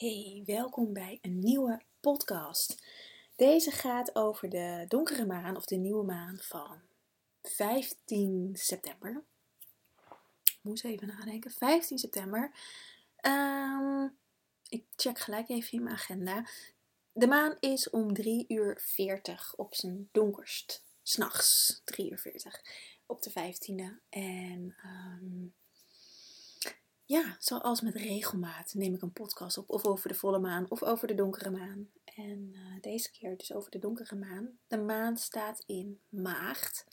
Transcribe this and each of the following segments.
Hey, welkom bij een nieuwe podcast. Deze gaat over de donkere maan of de nieuwe maan van 15 september. Ik moest even nadenken. 15 september. Ehm, ik check gelijk even in mijn agenda. De maan is om 3 uur 40 op zijn donkerst. S'nachts 3 uur 40 op de 15e. En um, ja, zoals met regelmaat neem ik een podcast op. Of over de volle maan of over de donkere maan. En uh, deze keer dus over de donkere maan. De maan staat in maagd.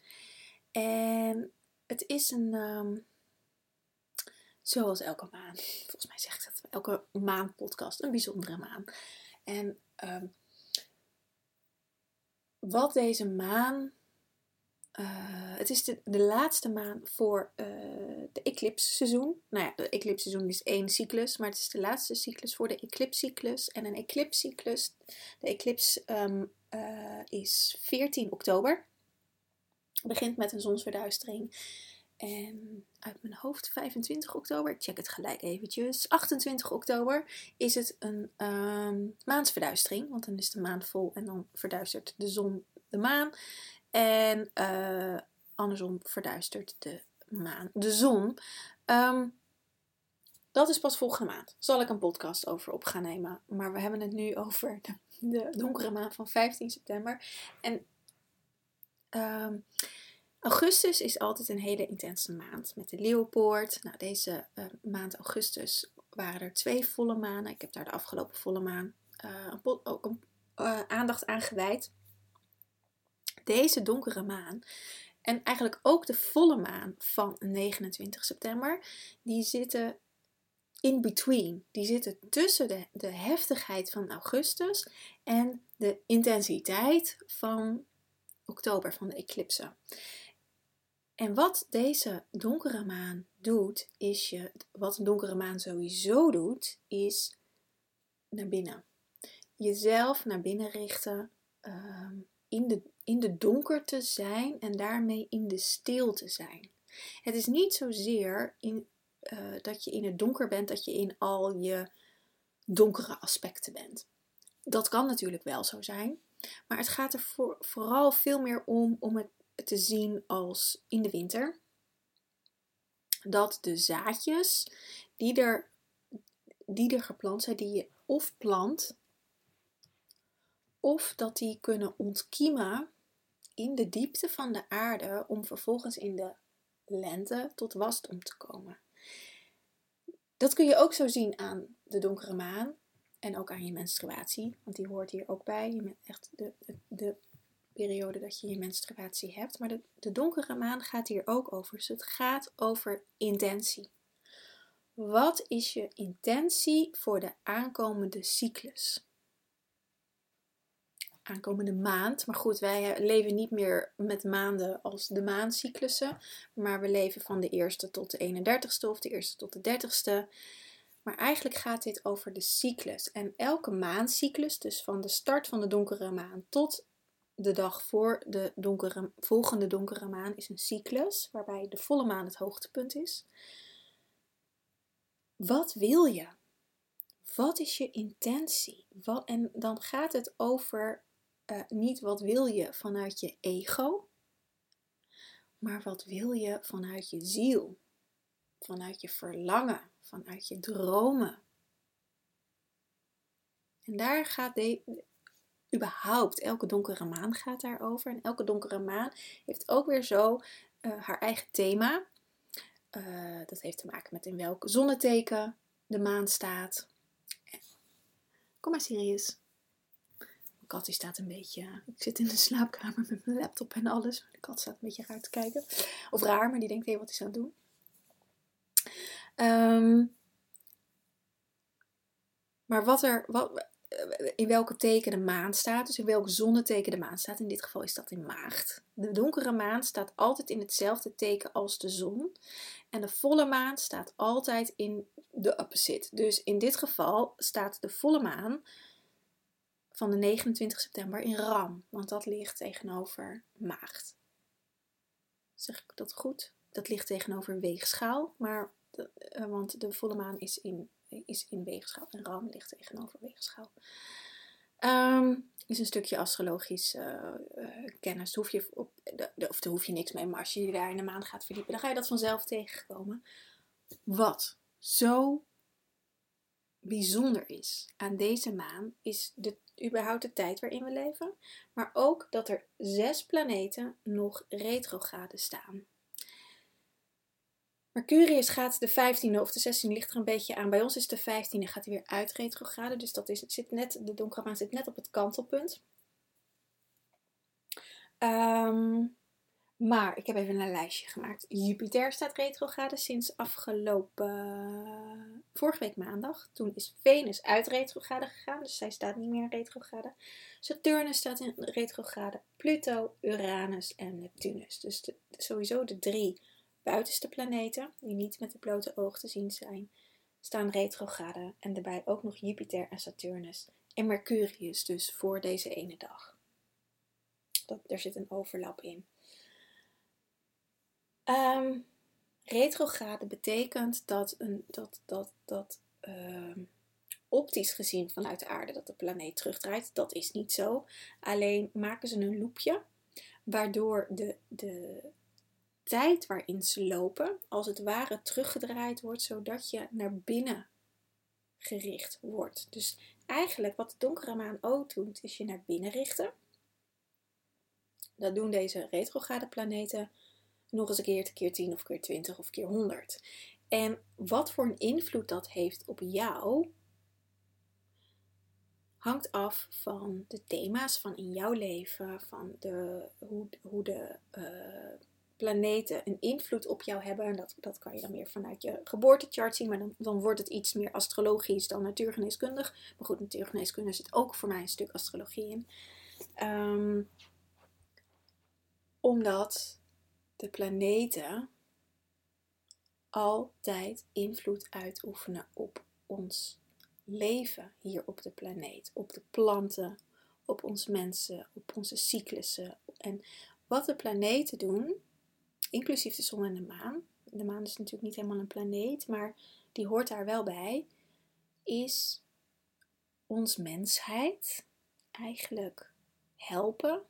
En het is een... Um, zoals elke maan. Volgens mij zegt het elke maanpodcast. Een bijzondere maan. En um, wat deze maan uh, het is de, laatste maan voor uh, de eclipsseizoen. Nou ja, de eclipsseizoen is één cyclus, maar het is de laatste cyclus voor de eclipscyclus. En een eclipscyclus, de eclips um, uh, is 14 oktober. Begint met een zonsverduistering. En uit mijn hoofd 25 oktober, ik check het gelijk eventjes. 28 oktober is het een um, maansverduistering, want dan is de maan vol en dan verduistert de zon de maan. En uh, andersom verduistert de maan de zon. Um, dat is pas volgende maand. Zal ik een podcast over op gaan nemen. Maar we hebben het nu over de, de donkere maand van 15 september. En um, augustus is altijd een hele intense maand. Met de leeuwpoort. Nou, deze uh, maand augustus waren er twee volle maanden. Ik heb daar de afgelopen volle maan uh, ook een, aandacht aan gewijd deze donkere maan en eigenlijk ook de volle maan van 29 september, die zitten in between. Die zitten tussen de, de heftigheid van augustus en de intensiteit van oktober, van de eclipse. En wat deze donkere maan doet, is je, wat een donkere maan sowieso doet, is naar binnen. Jezelf naar binnen richten, um, in de, in de donker te zijn en daarmee in de stilte zijn. Het is niet zozeer in, uh, dat je in het donker bent, dat je in al je donkere aspecten bent. Dat kan natuurlijk wel zo zijn, maar het gaat er voor, vooral veel meer om om het te zien als in de winter. Dat de zaadjes die er, die er geplant zijn, die je of plant of dat die kunnen ontkiemen in de diepte van de aarde om vervolgens in de lente tot wasdom te komen. Dat kun je ook zo zien aan de donkere maan en ook aan je menstruatie, want die hoort hier ook bij. Je echt de, de, de periode dat je je menstruatie hebt. Maar de, de donkere maan gaat hier ook over. Dus het gaat over intentie. Wat is je intentie voor de aankomende cyclus? Aankomende maand. Maar goed, wij eh, leven niet meer met maanden als de maancyclussen. Maar we leven van de eerste tot de 31ste of de eerste tot de 30ste. Maar eigenlijk gaat dit over de cyclus. En elke maancyclus, dus van de start van de donkere maan tot de dag voor de donkere, volgende donkere maan, is een cyclus. Waarbij de volle maan het hoogtepunt is. Wat wil je? Wat is je intentie? Wat, en dan gaat het over uh, niet wat wil je vanuit je ego, maar wat wil je vanuit je ziel, vanuit je verlangen, vanuit je dromen. En daar gaat de, überhaupt, elke donkere maan gaat daarover. En elke donkere maan heeft ook weer zo uh, haar eigen thema. Uh, dat heeft te maken met in welk zonneteken de maan staat. Kom maar Sirius kat die staat een beetje. Ik zit in de slaapkamer met mijn laptop en alles. De kat staat een beetje raar te kijken. Of raar, maar die denkt: hé, wat is aan het doen? Um, maar wat er. Wat, in welke teken de maan staat, dus in welk zonneteken de maan staat. In dit geval is dat in maagd. De donkere maan staat altijd in hetzelfde teken als de zon. En de volle maan staat altijd in de opposite. Dus in dit geval staat de volle maan van de 29 september in Ram, want dat ligt tegenover Maagd. Zeg ik dat goed? Dat ligt tegenover Weegschaal, maar de, uh, want de volle maan is in is in weegschaal en Ram ligt tegenover weegschaal. Um, is een stukje astrologisch uh, uh, kennis. Hoef je op, de, of daar hoef je niks mee, maar als je je daar in de maand gaat verdiepen, dan ga je dat vanzelf tegenkomen. Wat zo bijzonder is aan deze maan, is de, überhaupt de tijd waarin we leven, maar ook dat er zes planeten nog retrograde staan. Mercurius gaat de 15e of de 16e ligt er een beetje aan. Bij ons is de 15e gaat hij weer uit retrograde. Dus dat is, zit net, de donkere maan zit net op het kantelpunt. Um, maar ik heb even een lijstje gemaakt. Jupiter staat retrograde sinds afgelopen vorige week maandag. Toen is Venus uit retrograde gegaan, dus zij staat niet meer in retrograde. Saturnus staat in retrograde, Pluto, Uranus en Neptunus. Dus sowieso de drie buitenste planeten, die niet met de blote oog te zien zijn, staan retrograde. En daarbij ook nog Jupiter en Saturnus. En Mercurius dus voor deze ene dag. Dat, er zit een overlap in. Um, retrograde betekent dat, een, dat, dat, dat uh, optisch gezien vanuit de aarde dat de planeet terugdraait. Dat is niet zo. Alleen maken ze een loopje waardoor de, de tijd waarin ze lopen als het ware teruggedraaid wordt zodat je naar binnen gericht wordt. Dus eigenlijk wat de donkere maan ook doet is je naar binnen richten. Dat doen deze retrograde planeten nog eens een keer, keer 10 of keer 20 of keer 100. En wat voor een invloed dat heeft op jou, hangt af van de thema's van in jouw leven, van de, hoe, hoe de uh, planeten een invloed op jou hebben. En dat, dat kan je dan meer vanuit je geboortechart zien, maar dan, dan wordt het iets meer astrologisch dan natuurgeneeskundig. Maar goed, natuurgeneeskunde zit ook voor mij een stuk astrologie in. Um, omdat de planeten altijd invloed uitoefenen op ons leven hier op de planeet, op de planten, op ons mensen, op onze cyclussen. En wat de planeten doen, inclusief de zon en de maan, de maan is natuurlijk niet helemaal een planeet, maar die hoort daar wel bij, is ons mensheid eigenlijk helpen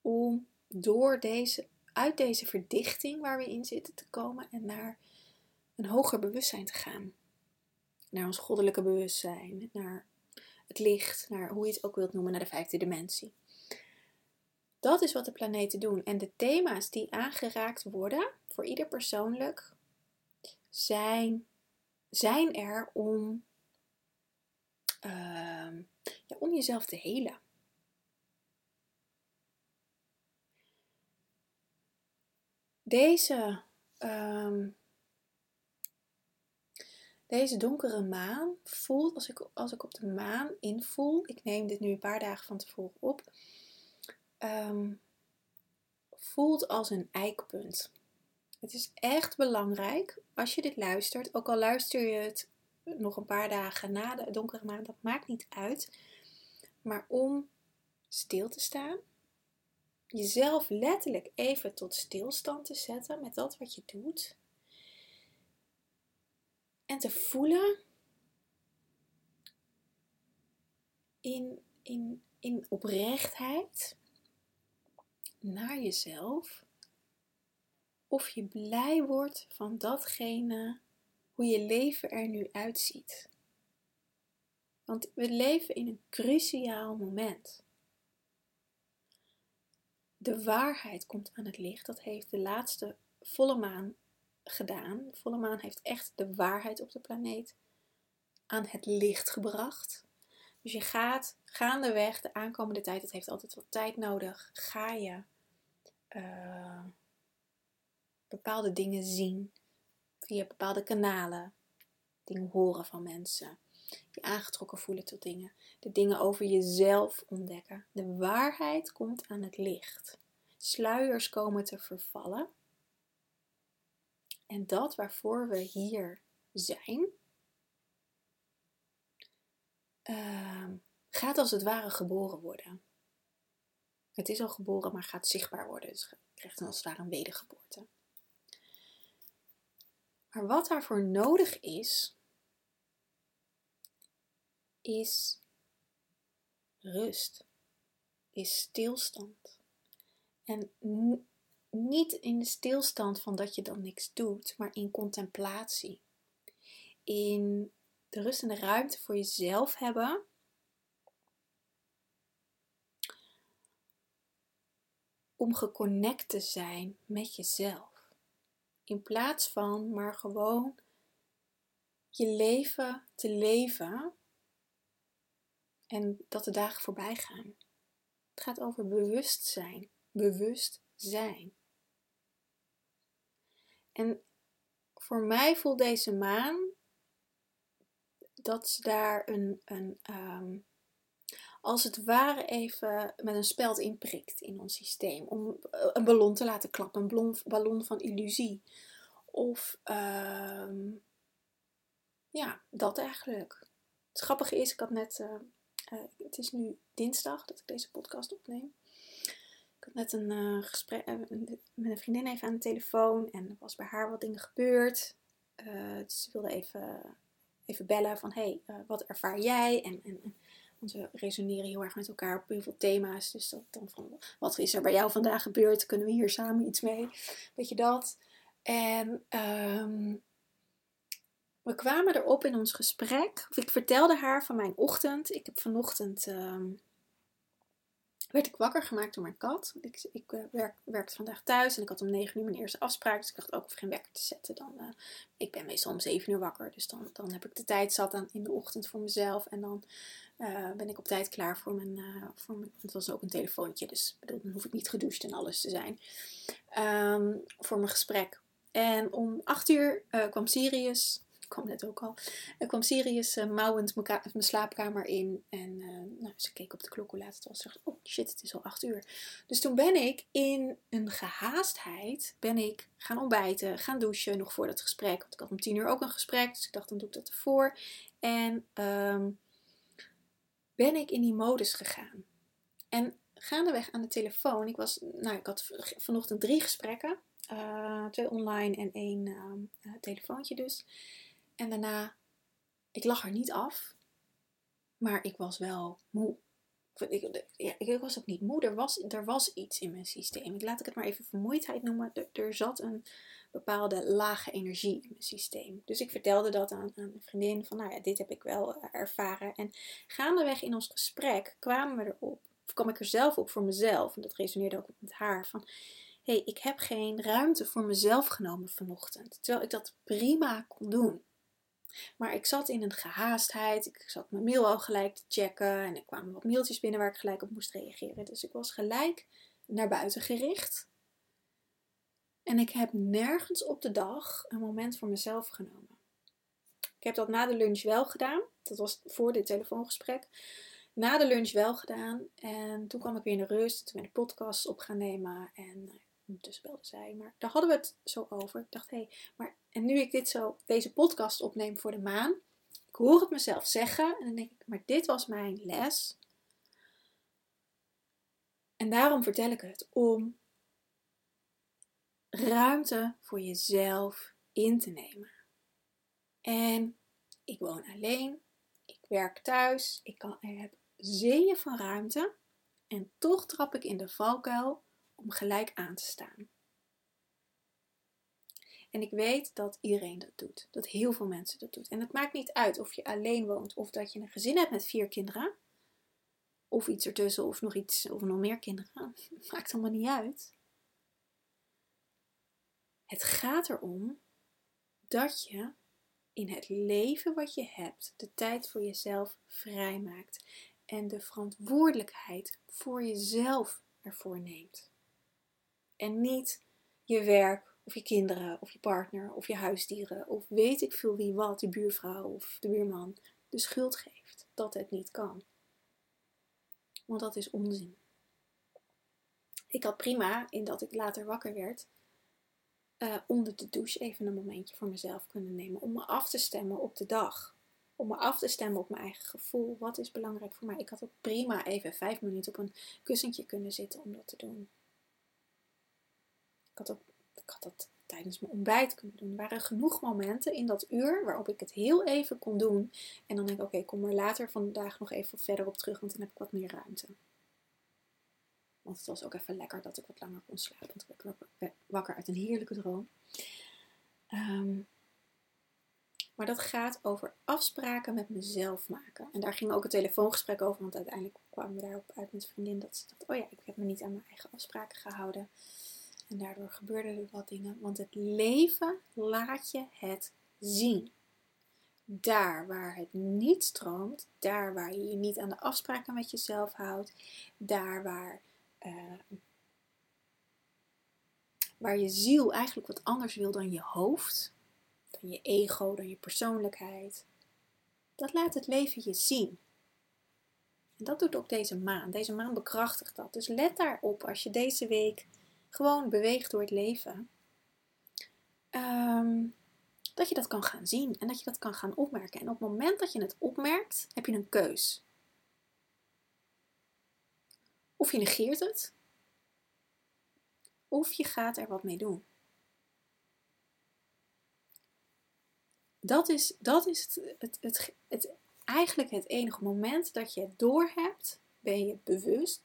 om door deze uit deze verdichting waar we in zitten te komen en naar een hoger bewustzijn te gaan. Naar ons goddelijke bewustzijn, naar het licht, naar hoe je het ook wilt noemen, naar de vijfde dimensie. Dat is wat de planeten doen. En de thema's die aangeraakt worden, voor ieder persoonlijk, zijn, zijn er om, uh, ja, om jezelf te helen. Deze, um, deze donkere maan voelt, als ik, als ik op de maan invoel, ik neem dit nu een paar dagen van tevoren op, um, voelt als een eikpunt. Het is echt belangrijk als je dit luistert, ook al luister je het nog een paar dagen na de donkere maan, dat maakt niet uit, maar om stil te staan jezelf letterlijk even tot stilstand te zetten met dat wat je doet. En te voelen in, in, in oprechtheid naar jezelf. Of je blij wordt van datgene hoe je leven er nu uitziet. Want we leven in een cruciaal moment de waarheid komt aan het licht. Dat heeft de laatste volle maan gedaan. Volle maan heeft echt de waarheid op de planeet aan het licht gebracht. Dus je gaat gaandeweg de aankomende tijd, het heeft altijd wat tijd nodig, ga je uh, bepaalde dingen zien via bepaalde kanalen, dingen horen van mensen, je aangetrokken voelen tot dingen, de dingen over jezelf ontdekken. De waarheid komt aan het licht. Sluiers komen te vervallen. En dat waarvoor we hier zijn, uh, gaat als het ware geboren worden. Het is al geboren, maar gaat zichtbaar worden. Dus krijgt dan als het ware een wedergeboorte. Maar wat daarvoor nodig is, is rust, is stilstand. En niet in de stilstand van dat je dan niks doet, maar in contemplatie. In de rust en de ruimte voor jezelf hebben. Om geconnect te zijn met jezelf. In plaats van maar gewoon je leven te leven en dat de dagen voorbij gaan. Het gaat over bewustzijn. Bewust zijn. En voor mij voelt deze maan dat ze daar een, een um, als het ware even met een speld inprikt in ons systeem. Om een ballon te laten klappen, een ballon, van illusie. Of um, ja, dat eigenlijk. Het grappige is, ik had net, uh, uh, het is nu dinsdag dat ik deze podcast opneem. Ik had net een uh, gesprek met een vriendin even aan de telefoon en er was bij haar wat dingen gebeurd. dus ze wilde even, even bellen van, hey, wat ervaar jij? En, en, want we resoneren heel erg met elkaar op heel veel thema's. Dus dat dan van, wat is er bij jou vandaag gebeurd? Kunnen we hier samen iets mee? Weet je dat? En um, we kwamen erop in ons gesprek, of ik vertelde haar van mijn ochtend. Ik heb vanochtend, uh, werd ik wakker gemaakt door mijn kat. Ik, ik uh, werk, werkte vandaag thuis en ik had om 9 uur mijn eerste afspraak. Dus ik dacht ook of geen wekker te zetten. Dan, uh, ik ben meestal om 7 uur wakker, dus dan, dan heb ik de tijd zat aan, in de ochtend voor mezelf. En dan uh, ben ik op tijd klaar voor mijn, voor mijn, het was ook een telefoontje, dus bedoel, dan hoef ik niet gedoucht en alles te zijn. Um, voor mijn gesprek. En om 8 uur kwam Sirius kwam net ook al. Er kwam Sirius uh, mouwend mijn slaapkamer in. En uh, nou, ze keek op de klok hoe laat het was. Ze dacht, oh shit, het is al acht uur. Dus toen ben ik in een gehaastheid ben ik gaan ontbijten, gaan douchen nog voor dat gesprek. Want ik had om tien uur ook een gesprek. Dus ik dacht, dan doe ik dat ervoor. En um, ben ik in die modus gegaan. En gaandeweg aan de telefoon. Ik, was, nou, ik had vanochtend drie gesprekken. Uh, twee online en één uh, telefoontje dus. En daarna, ik lag er niet af, maar ik was wel moe. Ik, ja, ik was ook niet moe. Er was, er was iets in mijn systeem. Laat ik het maar even vermoeidheid noemen. Er, er zat een bepaalde lage energie in mijn systeem. Dus ik vertelde dat aan, aan een vriendin van, nou ja, dit heb ik wel ervaren. En gaandeweg in ons gesprek kwamen we erop, of kwam ik er zelf op voor mezelf, en dat resoneerde ook met haar, van, hé, hey, ik heb geen ruimte voor mezelf genomen vanochtend. Terwijl ik dat prima kon doen. Maar ik zat in een gehaastheid. Ik zat mijn mail al gelijk te checken. En er kwamen wat mailtjes binnen waar ik gelijk op moest reageren. Dus ik was gelijk naar buiten gericht. En ik heb nergens op de dag een moment voor mezelf genomen. Ik heb dat na de lunch wel gedaan. Dat was voor dit telefoongesprek. Na de lunch wel gedaan. En toen kwam ik weer in de rust. Toen ben ik podcast op gaan nemen. En Ondertussen belde zij, maar daar hadden we het zo over. Ik dacht, hé, hey, maar en nu ik dit zo, deze podcast opneem voor de maan, ik hoor het mezelf zeggen en dan denk ik, maar dit was mijn les. En daarom vertel ik het, om ruimte voor jezelf in te nemen. En ik woon alleen, ik werk thuis, ik, kan, heb zeeën van ruimte. En toch trap ik in de valkuil om gelijk aan te staan. En ik weet dat iedereen dat doet. Dat heel veel mensen dat doen. En het maakt niet uit of je alleen woont of dat je een gezin hebt met vier kinderen. Of iets ertussen of nog iets of nog meer kinderen. Maakt allemaal niet uit. Het gaat erom dat je in het leven wat je hebt de tijd voor jezelf vrijmaakt. En de verantwoordelijkheid voor jezelf ervoor neemt. En niet je werk of je kinderen of je partner of je huisdieren of weet ik veel wie wat, de buurvrouw of de buurman, de schuld geeft dat het niet kan. Want dat is onzin. Ik had prima, in dat ik later wakker werd, uh, onder de douche even een momentje voor mezelf kunnen nemen. Om me af te stemmen op de dag. Om me af te stemmen op mijn eigen gevoel. Wat is belangrijk voor mij? Ik had ook prima even vijf minuten op een kussentje kunnen zitten om dat te doen. Ik had, ik had dat tijdens mijn ontbijt kunnen doen. Er waren genoeg momenten in dat uur waarop ik het heel even kon doen. En dan denk ik, oké, ik kom er later vandaag nog even verder op terug, want dan heb ik wat meer ruimte. Want het was ook even lekker dat ik wat langer kon slapen. Want ik werd wakker uit een heerlijke droom. Ehm, maar dat gaat over afspraken met mezelf maken. En daar ging ook een telefoongesprek over, want uiteindelijk kwamen we daarop uit met vriendin dat ze dacht, oh ja, ik heb me niet aan mijn eigen afspraken gehouden. En daardoor gebeurden er wat dingen. Want het leven laat je het zien. Daar waar het niet stroomt, daar waar je je niet aan de afspraken met jezelf houdt, daar waar, uh, waar je ziel eigenlijk wat anders wil dan je hoofd, dan je ego, dan je persoonlijkheid, dat laat het leven je zien. En dat doet ook deze maan. Deze maan bekrachtigt dat. Dus let daarop als je deze week gewoon beweegt door het leven. Um, dat je dat kan gaan zien en dat je dat kan gaan opmerken. En op het moment dat je het opmerkt, heb je een keus. Of je negeert het, of je gaat er wat mee doen. Dat is, dat is het, het, het, het, eigenlijk het enige moment dat je het doorhebt, ben je bewust.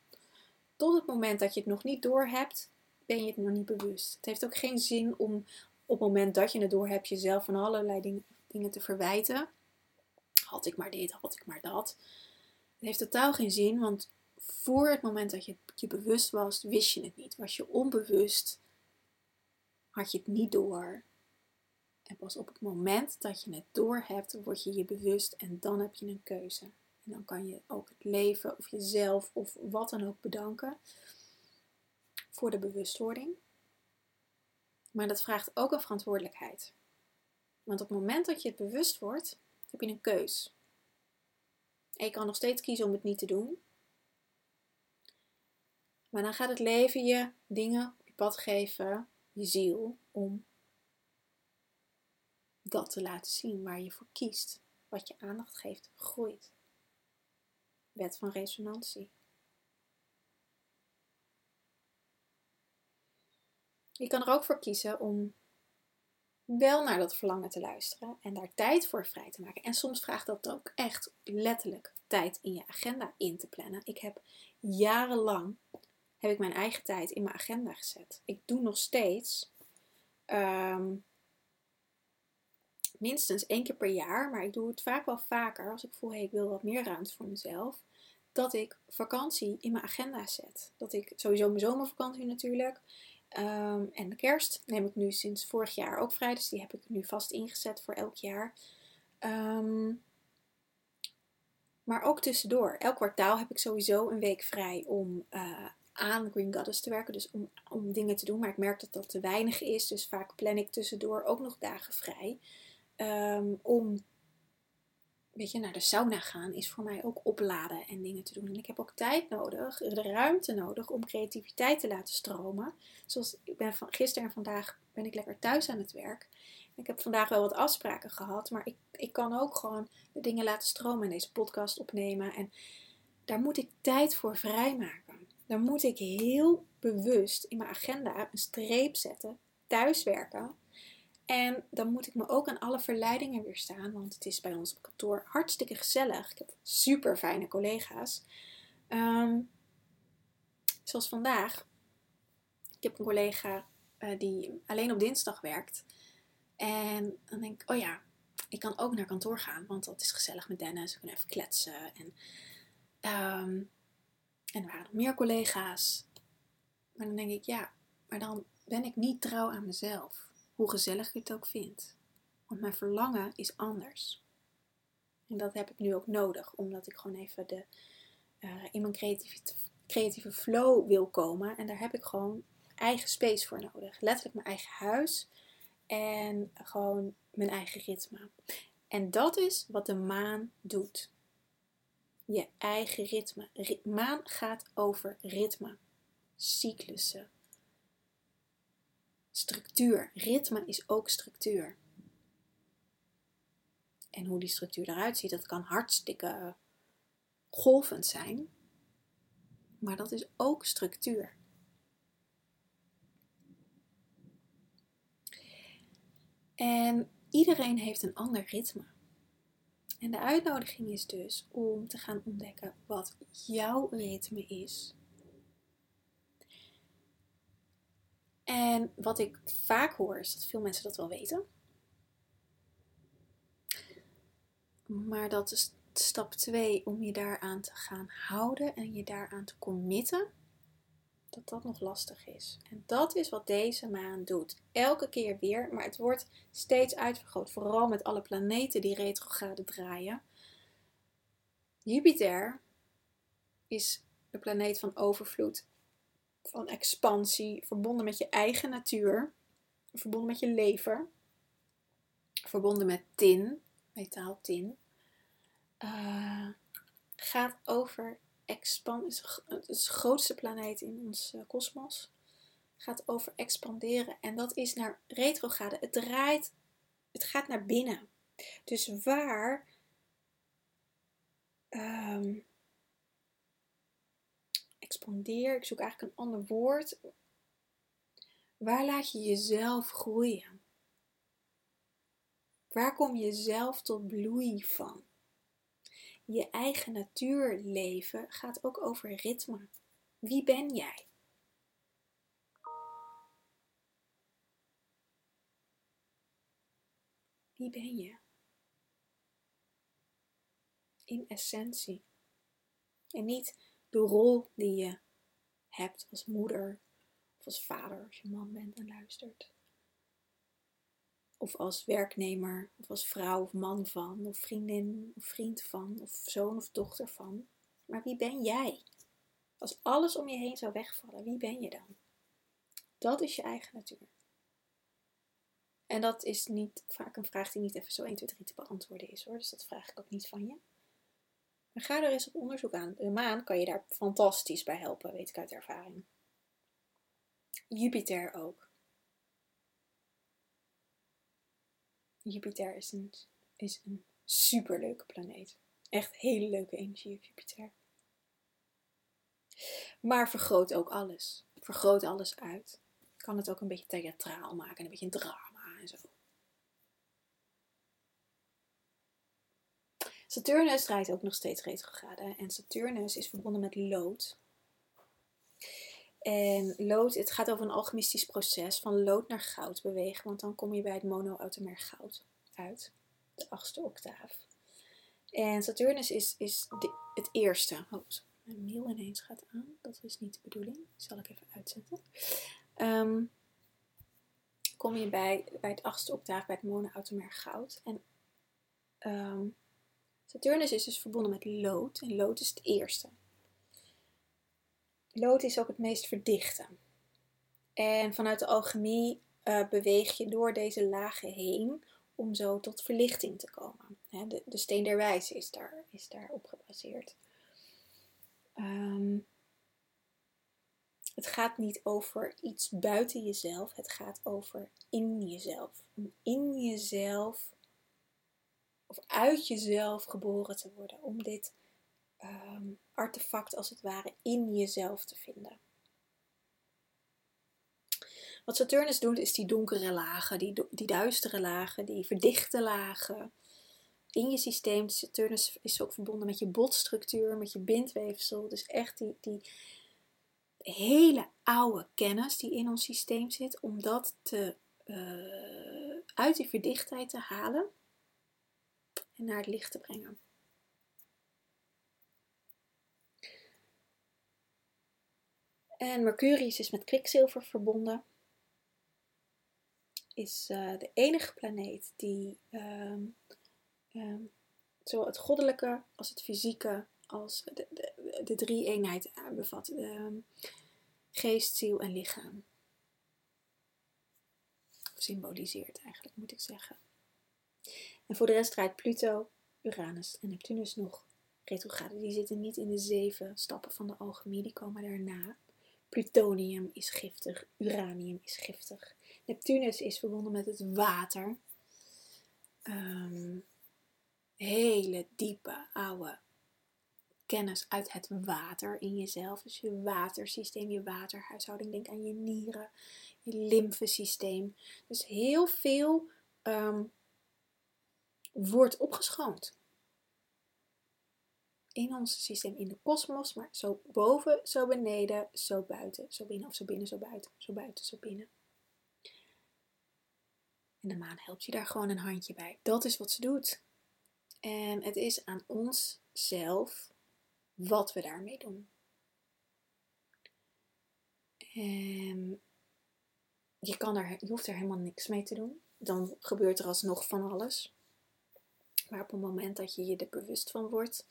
Tot het moment dat je het nog niet doorhebt, ben je het nog niet bewust. Het heeft ook geen zin om op het moment dat je het doorhebt jezelf van allerlei dingen, dingen te verwijten. Had ik maar dit, had ik maar dat. Het heeft totaal geen zin, want voor het moment dat je je bewust was, wist je het niet. Was je onbewust, had je het niet door. En pas op het moment dat je het door hebt, word je je bewust en dan heb je een keuze. En dan kan je ook het leven of jezelf of wat dan ook bedanken voor de bewustwording. Maar dat vraagt ook een verantwoordelijkheid. Want op het moment dat je het bewust wordt, heb je een keus. En je kan nog steeds kiezen om het niet te doen. Maar dan gaat het leven je dingen op je pad geven, je ziel, om dat te laten zien waar je voor kiest. Wat je aandacht geeft, groeit. Wet van resonantie. Je kan er ook voor kiezen om wel naar dat verlangen te luisteren en daar tijd voor vrij te maken. En soms vraagt dat ook echt letterlijk tijd in je agenda in te plannen. Ik heb jarenlang heb ik mijn eigen tijd in mijn agenda gezet. Ik doe nog steeds ehm, minstens één keer per jaar, maar ik doe het vaak wel vaker als ik voel, hey, ik wil wat meer ruimte voor mezelf. Dat ik vakantie in mijn agenda zet. Dat ik sowieso mijn zomervakantie natuurlijk. Ehm, en de kerst neem ik nu sinds vorig jaar ook vrij, dus die heb ik nu vast ingezet voor elk jaar. Ehm, maar ook tussendoor. Elk kwartaal heb ik sowieso een week vrij om uh, aan Green Goddess te werken. Dus om, om dingen te doen. Maar ik merk dat dat te weinig is. Dus vaak plan ik tussendoor ook nog dagen vrij. Um, om weet je, naar de sauna gaan is voor mij ook opladen en dingen te doen. En ik heb ook tijd nodig, de ruimte nodig om creativiteit te laten stromen. Zoals ik ben van gisteren en vandaag ben ik lekker thuis aan het werk. Ik heb vandaag wel wat afspraken gehad, maar ik, ik kan ook gewoon de dingen laten stromen en deze podcast opnemen. En daar moet ik tijd voor vrijmaken. Daar moet ik heel bewust in mijn agenda een streep zetten, thuiswerken en dan moet ik me ook aan alle verleidingen weerstaan, want het is bij ons op kantoor hartstikke gezellig. Ik heb super fijne collega's. Ehm, zoals vandaag. Ik heb een collega uh, die alleen op dinsdag werkt. En dan denk ik, oh ja, ik kan ook naar kantoor gaan, want dat is gezellig met Dennis. We kunnen even kletsen. En, um, en er waren nog meer collega's. Maar dan denk ik, ja, maar dan ben ik niet trouw aan mezelf. Hoe gezellig ik het ook vind. Want mijn verlangen is anders. En dat heb ik nu ook nodig, omdat ik gewoon even de, uh, in mijn creatieve, creatieve flow wil komen. En daar heb ik gewoon eigen space voor nodig. Letterlijk mijn eigen huis en gewoon mijn eigen ritme. En dat is wat de maan doet. Je eigen ritme. Maan gaat over ritme, cyclussen, structuur. Ritme is ook structuur. En hoe die structuur eruit ziet, dat kan hartstikke golvend zijn. Maar dat is ook structuur. En iedereen heeft een ander ritme. En de uitnodiging is dus om te gaan ontdekken wat jouw ritme is. En wat ik vaak hoor is dat veel mensen dat wel weten. Maar dat is stap 2 om je daaraan te gaan houden en je daaraan te committen. Dat dat nog lastig is. En dat is wat deze maan doet. Elke keer weer, maar het wordt steeds uitvergroot. Vooral met alle planeten die retrograde draaien. Jupiter is de planeet van overvloed, van expansie, verbonden met je eigen natuur, verbonden met je lever, verbonden met tin, metaal tin. Uh, gaat over expansie, het is de grootste planeet in ons eh, kosmos. gaat over expanderen en dat is naar retrograde. Het draait, het gaat naar binnen. Dus waar um, expandeer, ik zoek eigenlijk een ander woord. Waar laat je jezelf groeien? Waar kom je zelf tot bloei van? Je eigen natuurleven gaat ook over ritme. Wie ben jij? Wie ben je? in essentie. En niet de rol die je hebt als moeder of als vader als je man bent en luistert. Of als werknemer, of als vrouw of man van, of vriendin of vriend van, of zoon of dochter van. Maar wie ben jij? Als alles om je heen zou wegvallen, wie ben je dan? Dat is je eigen natuur. En dat is niet vaak een vraag die niet even zo 1, 2, 3 te beantwoorden is hoor. Dus dat vraag ik ook niet van je. Maar ga er eens op onderzoek aan. De maan kan je daar fantastisch bij helpen, weet ik uit ervaring. Jupiter ook. Jupiter is een, is een superleuke planeet. Echt hele leuke energie Jupiter. Maar vergroot ook alles. Vergroot alles uit. Kan het ook een beetje theatraal maken, een beetje drama en zo. Saturnus draait ook nog steeds retrograde. En Saturnus is verbonden met lood. En lood, het gaat over een alchemistisch proces van lood naar goud bewegen. Want dan kom je bij het monoatomair goud uit. De achtste octaaf. En Saturnus is, is het eerste. Oh, mijn mail ineens gaat aan. Dat is niet de bedoeling. Zal ik even uitzetten. Um, kom je bij, bij het achtste octaaf, bij het monoatomair goud. En um, Saturnus is dus verbonden met lood en lood is het eerste. Lood is ook het meest verdichte. En vanuit de alchemie uh, beweeg je door deze lagen heen om zo tot verlichting te komen. de, de, steen der wijze is, daar, is daarop gebaseerd. Um, het gaat niet over iets buiten jezelf, het gaat over in jezelf. In jezelf of uit jezelf geboren te worden. Om dit ehm, artefact als het ware in jezelf te vinden. Wat Saturnus doet is die donkere lagen, die, die duistere lagen, die verdichte lagen in je systeem. Saturnus is ook verbonden met je botstructuur, met je bindweefsel. Dus echt die, die hele oude kennis die in ons systeem zit, om dat te, uh, uit die verdichtheid te halen naar het licht te brengen. En Mercurius is met kwikzilver verbonden. Is uh, de enige planeet die um, zowel het goddelijke als het fysieke als de, de, drie eenheid bevat. Um, geest, ziel en lichaam. Symboliseert eigenlijk, moet ik zeggen. En voor de rest draait Pluto, Uranus en Neptunus nog retrograde. Die zitten niet in de zeven stappen van de alchemie, die komen daarna. Plutonium is giftig, uranium is giftig. Neptunus is verbonden met het water. Um, hele diepe, oude kennis uit het water in jezelf. Dus je watersysteem, je waterhuishouding. Denk aan je nieren, je lymfesysteem. Dus heel veel ehm, wordt opgeschoond. In ons systeem, in de kosmos, maar zo boven, zo beneden, zo buiten, zo binnen of zo binnen, zo buiten, zo buiten, zo binnen. En de maan helpt je daar gewoon een handje bij. Dat is wat ze doet. En het is aan ons zelf wat we daarmee doen. En je, kan er, je hoeft er helemaal niks mee te doen. Dan gebeurt er alsnog van alles. Maar op het moment dat je je er bewust van wordt,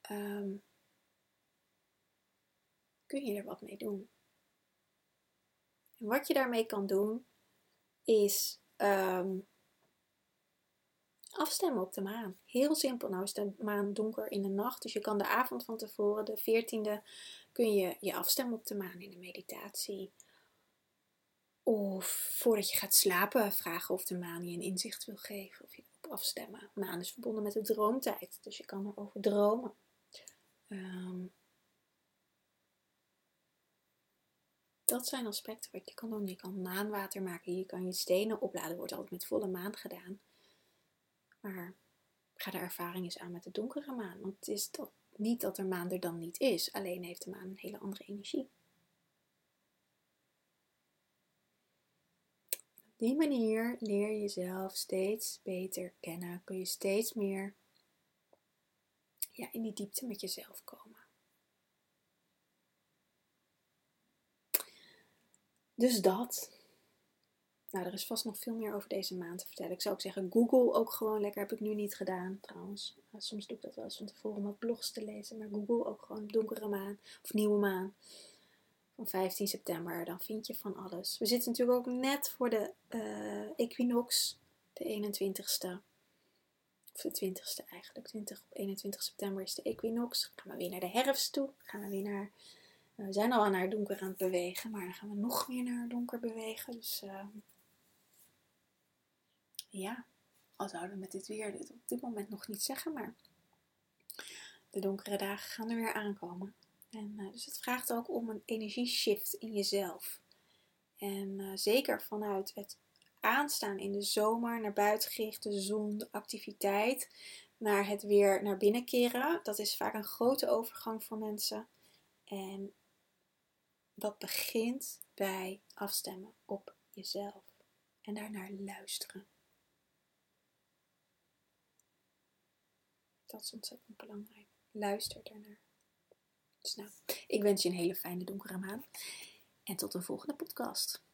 ehm, kun je er wat mee doen. En wat je daarmee kan doen, is um, afstemmen op de maan. Heel simpel. Nou is de maan donker in de nacht, dus je kan de avond van tevoren, de 14e, kun je je afstemmen op de maan in de meditatie. Of voordat je gaat slapen, vragen of de maan je een inzicht wil geven of afstemmen. Maan is verbonden met de droomtijd, dus je kan erover dromen. Um, dat zijn aspecten wat je kan doen. Je kan maanwater maken, je kan je stenen opladen, wordt altijd met volle maan gedaan. Maar ga de ervaring eens aan met de donkere maan. Want het is dat, niet dat er maan er dan niet is, alleen heeft de maan een hele andere energie. Die manier leer je jezelf steeds beter kennen. Kun je steeds meer ja, in die diepte met jezelf komen. Dus dat. Nou, er is vast nog veel meer over deze maand te vertellen. Ik zou ook zeggen, Google ook gewoon lekker. Heb ik nu niet gedaan trouwens. soms doe ik dat wel eens van tevoren om wat blogs te lezen. Maar Google ook gewoon donkere maan of nieuwe maan. Van 15 september. Dan vind je van alles. We zitten natuurlijk ook net voor de uh, equinox. De 21ste. Of de 20ste eigenlijk. 20 op 21 september is de equinox. gaan we weer naar de herfst toe. gaan we weer naar we zijn al naar donker aan het bewegen, maar dan gaan we nog meer naar donker bewegen. Dus uh, ja, al zouden we met dit weer dit op dit moment nog niet zeggen, maar de donkere dagen gaan er weer aankomen. En, uh, dus het vraagt ook om een energieshift in jezelf. En uh, zeker vanuit het aanstaan in de zomer, naar buiten de zon, de activiteit, naar het weer naar binnen keren. Dat is vaak een grote overgang voor mensen. En dat begint bij afstemmen op jezelf en daarnaar luisteren. Dat is ontzettend belangrijk. Luister daarnaar. Nou, ik wens je een hele fijne donkere maand. En tot een volgende podcast.